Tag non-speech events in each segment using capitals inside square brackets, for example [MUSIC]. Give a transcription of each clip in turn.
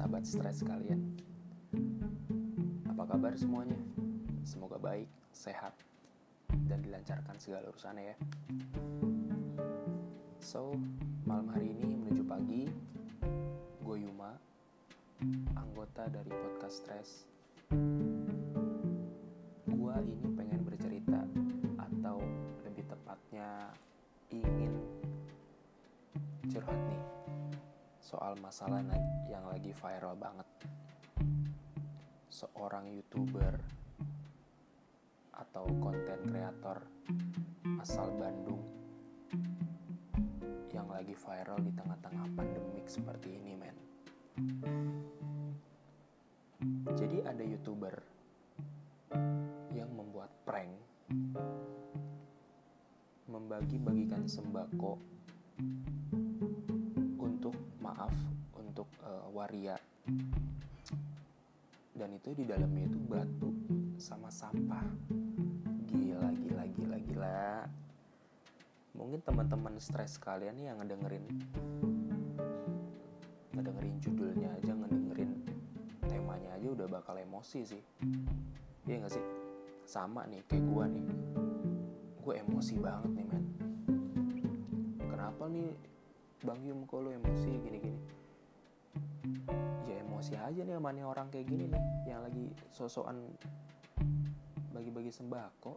sahabat stres kalian. Apa kabar semuanya? Semoga baik, sehat, dan dilancarkan segala urusannya ya. So, malam hari ini menuju pagi, gue Yuma, anggota dari podcast Stress. Soal masalah yang lagi viral banget. Seorang youtuber atau konten kreator asal Bandung yang lagi viral di tengah-tengah pandemik seperti ini, men. Jadi ada youtuber yang membuat prank membagi-bagikan sembako maaf untuk uh, waria. Dan itu di dalamnya itu batu sama sampah. Gila gila gila gila. Mungkin teman-teman stres kalian yang ngedengerin ngedengerin judulnya aja ngedengerin temanya aja udah bakal emosi sih. Iya gak sih? Sama nih kayak gue nih. Gue emosi banget nih men. Kenapa nih Bang Yum kok lu emosi gini-gini. Ya emosi aja nih nih orang kayak gini nih yang lagi sosokan bagi-bagi sembako.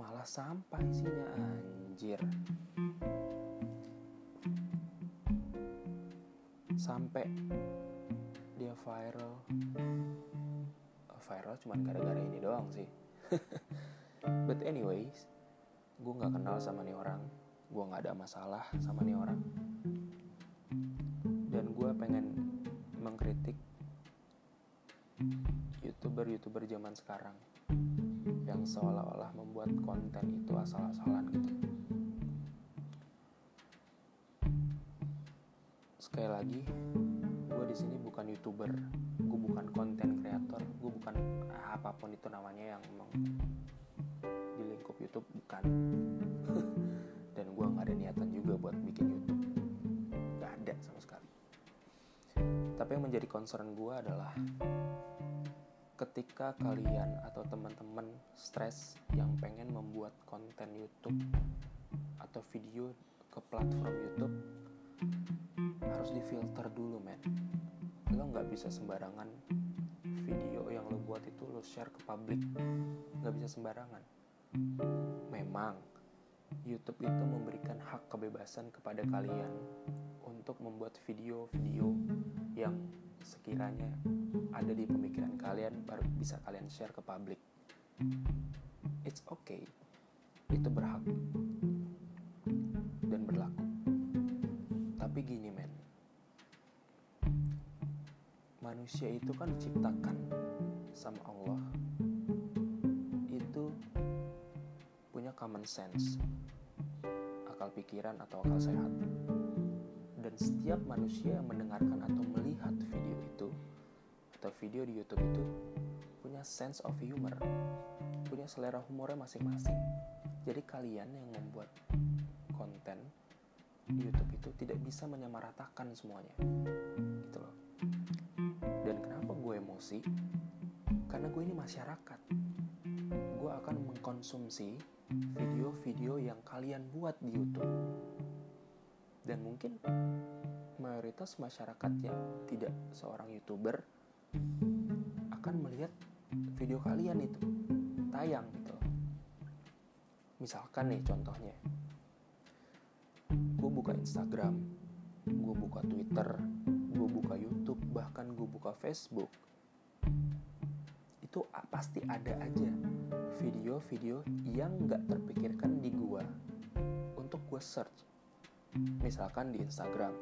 Malah sampah isinya anjir. Sampai dia viral. Viral cuman gara-gara ini doang sih. [LAUGHS] But anyways gue nggak kenal sama nih orang gue nggak ada masalah sama nih orang. Dan gue pengen mengkritik youtuber-youtuber zaman sekarang yang seolah-olah membuat konten itu asal-asalan gitu. Sekali lagi gue di sini bukan youtuber gue bukan konten kreator gue bukan apa pun itu namanya yang emang di lingkup YouTube bukan [LAUGHS] dan gue nggak ada niatan juga buat bikin YouTube. Nggak ada sama sekali. Tapi yang menjadi concern gue adalah ketika kalian atau teman-teman stres yang pengen membuat konten YouTube atau video ke platform YouTube harus difilter dulu men. Lo nggak bisa sembarangan video yang lo buat itu lo share ke publik. Nggak bisa sembarangan. Memang YouTube itu memberikan hak kebebasan kepada kalian untuk membuat video-video yang sekiranya ada di pemikiran kalian baru bisa kalian share ke publik. It's okay. Itu berhak dan berlaku. Tapi gini men. Manusia itu kan diciptakan sama Allah. Itu punya common sense akal pikiran atau akal sehat. Dan setiap manusia yang mendengarkan atau melihat video itu atau video di YouTube itu punya sense of humor punya selera humornya masing-masing. Jadi kalian yang membuat konten di YouTube itu tidak bisa menyamaratakan semuanya gitu loh. Dan kenapa gue emosi? Karena gue ini masyarakat. Gue akan mengkonsumsi video-video yang kalian buat di YouTube. Dan mungkin mayoritas masyarakat yang tidak seorang youtuber akan melihat video kalian itu tayang gitu. Misalkan nih contohnya gue buka Instagram gue buka Twitter gue buka YouTube bahkan gue buka Facebook itu pasti ada aja video-video yang gak terpikirkan di gue untuk gue search. Misalkan di Instagram.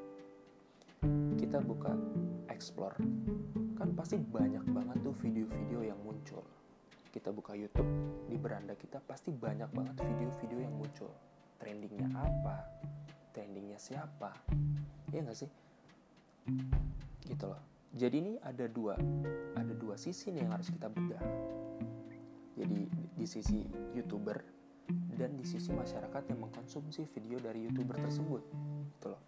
Kita buka explore. Kan pasti banyak banget tuh video-video yang muncul. Kita buka YouTube di beranda kita pasti banyak banget video-video yang muncul. Trendingnya apa? Trendingnya siapa? Ya nggak sih? Gitu loh. Jadi ini ada dua ada dua sisi nih yang harus kita bedah jadi di sisi youtuber dan di sisi masyarakat yang mengkonsumsi video dari youtuber tersebut gitu loh.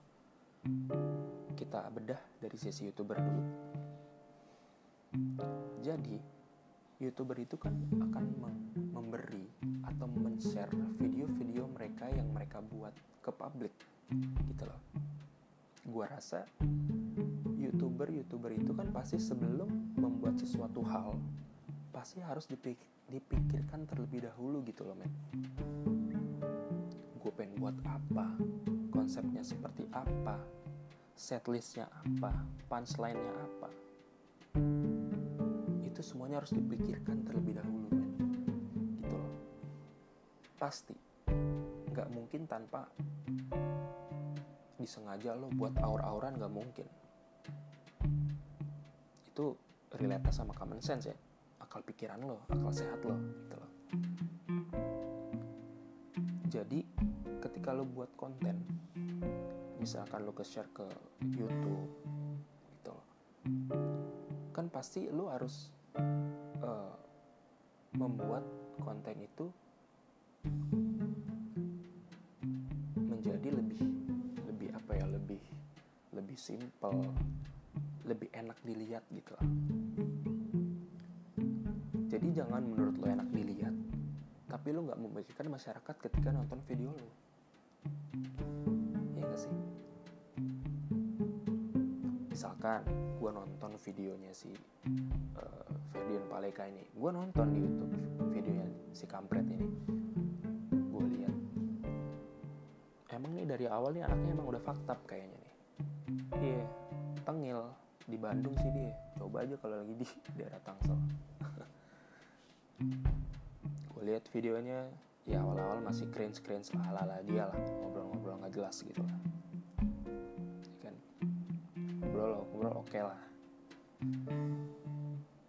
Kita bedah dari sisi youtuber dulu. Jadi youtuber itu kan akan memberi atau men-share video-video mereka yang mereka buat ke publik gitu loh. Gua rasa youtuber-youtuber itu kan pasti sebelum membuat sesuatu hal pasti harus dipik dipikirkan terlebih dahulu gitu loh men. Gue pengen buat apa? Konsepnya seperti apa? Setlistnya apa? Punchline-nya apa? Itu semuanya harus dipikirkan terlebih dahulu men. Gitu loh. Pasti. Nggak mungkin tanpa disengaja lo buat aur-auran nggak mungkin. Itu relate sama common sense ya akal pikiran lo akal sehat lo gitu loh. Jadi ketika lo buat konten misalkan lo ke share ke YouTube gitu loh kan pasti lo harus uh, membuat konten itu menjadi lebih lebih apa ya lebih lebih simple lebih enak dilihat gitu lah jadi jangan menurut lo enak dilihat tapi lo nggak memikirkan masyarakat ketika nonton video lo. Ya gak sih? Misalkan gue nonton videonya si uh, Ferdian Paleka ini. Gue nonton di YouTube videonya si kampret ini. Gue lihat. Emang nih dari awal nih anaknya emang udah faktab kayaknya nih. Iya. Yeah, tengil di Bandung sih dia. Coba aja kalau lagi di daerah Tangsel lihat videonya ya awal-awal masih cringe cringe ala ala dia lah ngobrol-ngobrol nggak jelas gitu lah. Ya kan? Ngobrol ngobrol oke okay lah.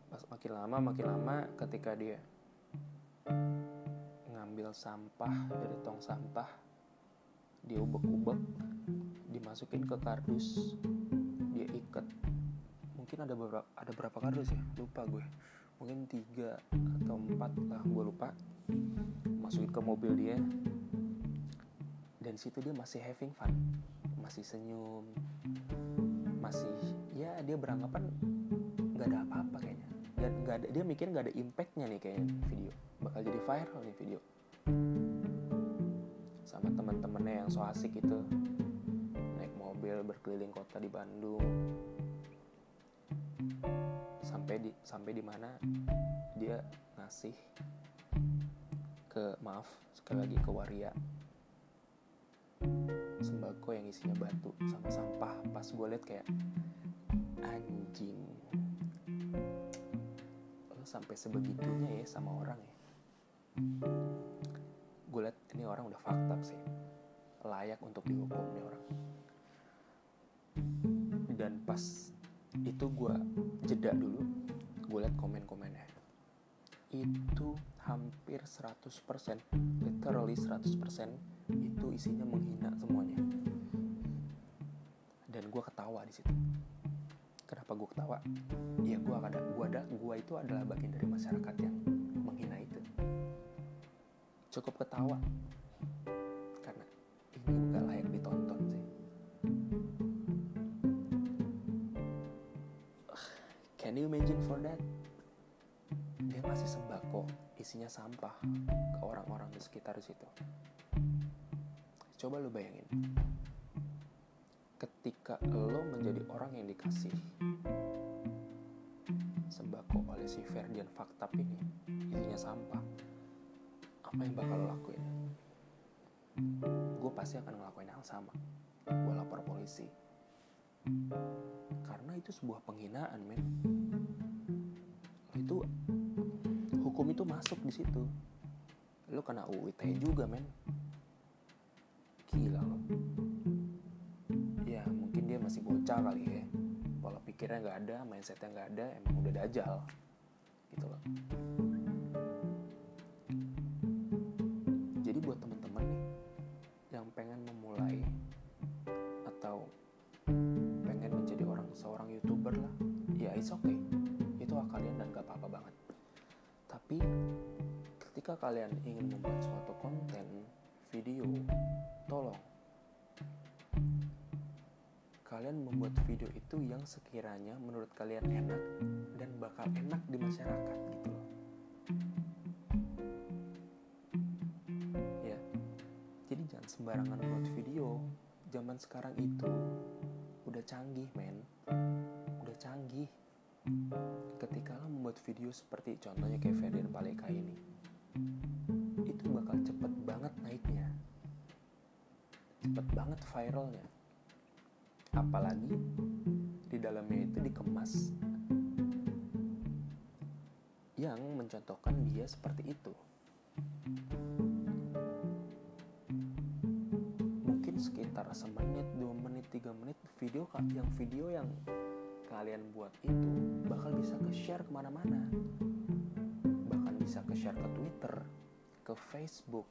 Pas makin lama makin lama ketika dia ngambil sampah dari tong sampah dia ubek-ubek dimasukin ke kardus dia ikat. Mungkin ada beberapa ada berapa kardus ya? Lupa gue. Mungkin tiga atau empat lah gue lupa masukin ke mobil dia. Dan situ dia masih having fun. Masih senyum. Masih ya dia beranggapan nggak ada apa-apa kayaknya. Dan nggak ada dia mikir nggak ada impactnya nih kayaknya video. Bakal jadi viral nih video. Sama teman-temannya yang so asik itu. Naik mobil berkeliling kota di Bandung. Sampai di sampai di mana dia ngasih ke maaf sekali lagi ke waria. Sembako yang isinya batu sama sampah. Pas gue liat kayak anjing. Lo sampai sebegitunya ya sama orang ya. Gue liat ini orang udah fakta sih. Layak untuk dihukum nih orang. Dan pas itu gue jeda dulu gue liat komen-komennya. Itu hampir 100% literally 100% itu isinya menghina semuanya. Dan gue ketawa di situ. Kenapa gue ketawa? Ya gue ada gue ada gue itu adalah bagian dari masyarakat yang menghina itu. Cukup ketawa isinya sampah ke orang-orang di sekitar situ. Coba lu bayangin. Ketika lo menjadi orang yang dikasih sembako oleh si Ferdian Faktab ini isinya sampah apa yang bakal lo lakuin? Gue pasti akan ngelakuin hal sama. Gue lapor polisi. Karena itu sebuah penghinaan men. Itu hukum itu masuk di situ. Lo kena UU juga men. Gila lo ya mungkin dia masih bocah kali ya. Pola pikirnya nggak ada mindsetnya nggak ada emang udah dajal. Gitu loh. Jadi buat teman-teman nih yang pengen memulai atau pengen menjadi orang seorang youtuber lah ya it's okay ketika kalian ingin membuat suatu konten video tolong. Kalian membuat video itu yang sekiranya menurut kalian enak dan bakal enak di masyarakat gitu loh. Ya jadi jangan sembarangan buat video. Zaman sekarang itu udah canggih men. Udah canggih. Ketika lo membuat video seperti contohnya kayak Ferdian Paleka ini itu bakal cepet banget naiknya. Cepet banget viralnya. Apalagi di dalamnya itu dikemas. Yang mencontohkan dia seperti itu. Mungkin sekitar semenit dua menit tiga menit video yang video yang kalian buat itu bakal bisa ke share ke mana-mana bisa ke share ke Twitter ke Facebook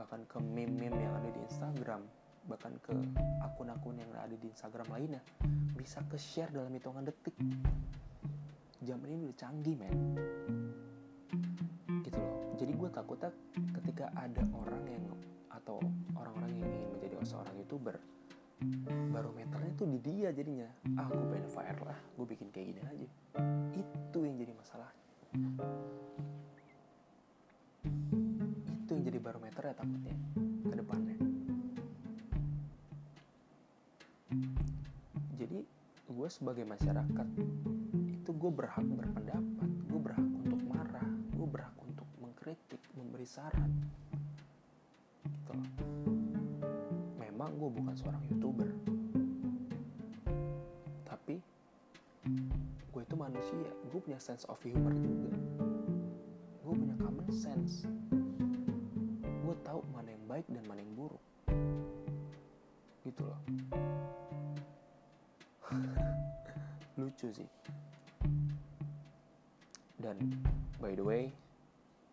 bahkan ke meme-meme yang ada di Instagram bahkan ke akun-akun yang ada di Instagram lainnya bisa ke share dalam hitungan detik. Zaman ini udah canggih men. Gitu loh. Jadi gue takutnya ketika ada orang yang atau orang-orang yang ingin menjadi seorang youtuber barometernya tuh di dia jadinya. Ah gue pengen viral lah gue bikin kayak gini aja. Itu yang jadi masalah itu yang jadi barometer ya takutnya ke depannya. Jadi gue sebagai masyarakat itu gue berhak berpendapat gue berhak untuk marah gue berhak untuk mengkritik memberi saran. Gitu memang gue bukan seorang youtuber manusia gue punya sense of humor juga. Gue punya common sense. Gue tahu mana yang baik dan mana yang buruk. Gitu loh. [LAUGHS] Lucu sih. Dan by the way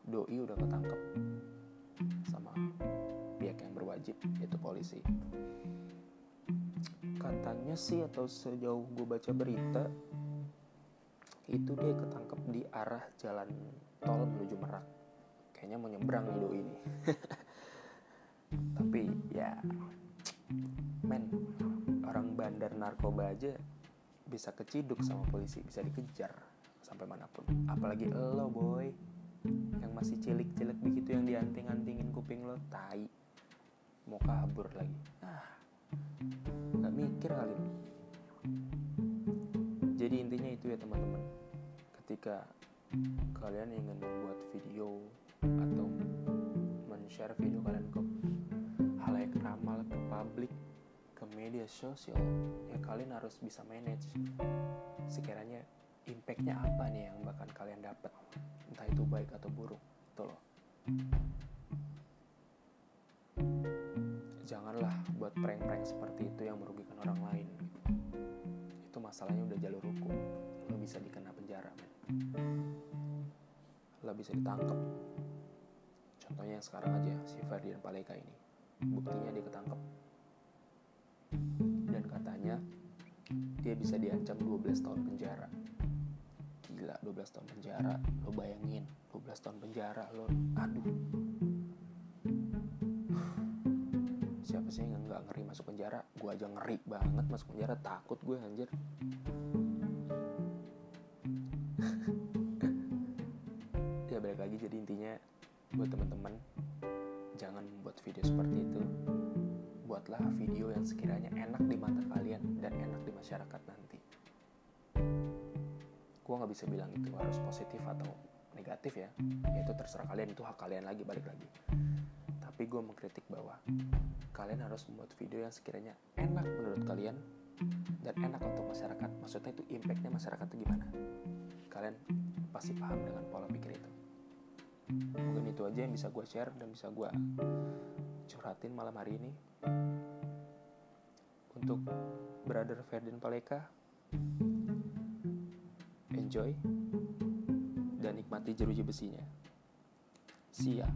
doi udah ketangkep sama pihak yang berwajib yaitu polisi. Katanya sih atau sejauh gue baca berita itu dia ketangkep di arah jalan tol menuju Merak. Kayaknya mau nyebrang nih ini. [LAUGHS] Tapi ya men orang bandar narkoba aja bisa keciduk sama polisi bisa dikejar sampai mana pun. Apalagi lo boy yang masih cilik-cilik begitu yang dianting-antingin kuping lo tai. Mau kabur lagi. Ah nggak mikir kali jadi intinya itu ya teman-teman ketika kalian ingin membuat video atau men-share video kalian ke halayak ramal ke publik ke media sosial ya kalian harus bisa manage sekiranya impactnya apa nih yang bakal kalian dapat. Entah itu baik atau buruk gitu loh. Janganlah buat prank-prank seperti itu yang merugikan orang lain gitu. itu masalahnya udah jalur hukum lo bisa dikena penjara lo bisa ditangkap contohnya yang sekarang aja si Ferdian Paleka ini. Buktinya dia ketangkep. Dan katanya dia bisa diancam 12 tahun penjara. Gila 12 tahun penjara. Lo bayangin 12 tahun penjara lo. Aduh. Siapa sih yang nggak ngeri masuk penjara? Gue aja ngeri banget masuk penjara. Takut gue anjir buat teman-teman. Jangan membuat video seperti itu. Buatlah video yang sekiranya enak di mata kalian dan enak di masyarakat nanti. Gue nggak bisa bilang itu harus positif atau negatif ya. Itu terserah kalian itu hak kalian lagi balik lagi. Tapi gue mengkritik bahwa kalian harus membuat video yang sekiranya enak menurut kalian dan enak untuk masyarakat. Maksudnya itu impactnya masyarakat itu gimana? Kalian pasti paham dengan pola pikir itu mungkin itu aja yang bisa gue share dan bisa gue curhatin malam hari ini. Untuk brother Ferdinand Paleka enjoy dan nikmati jeruji besinya. See ya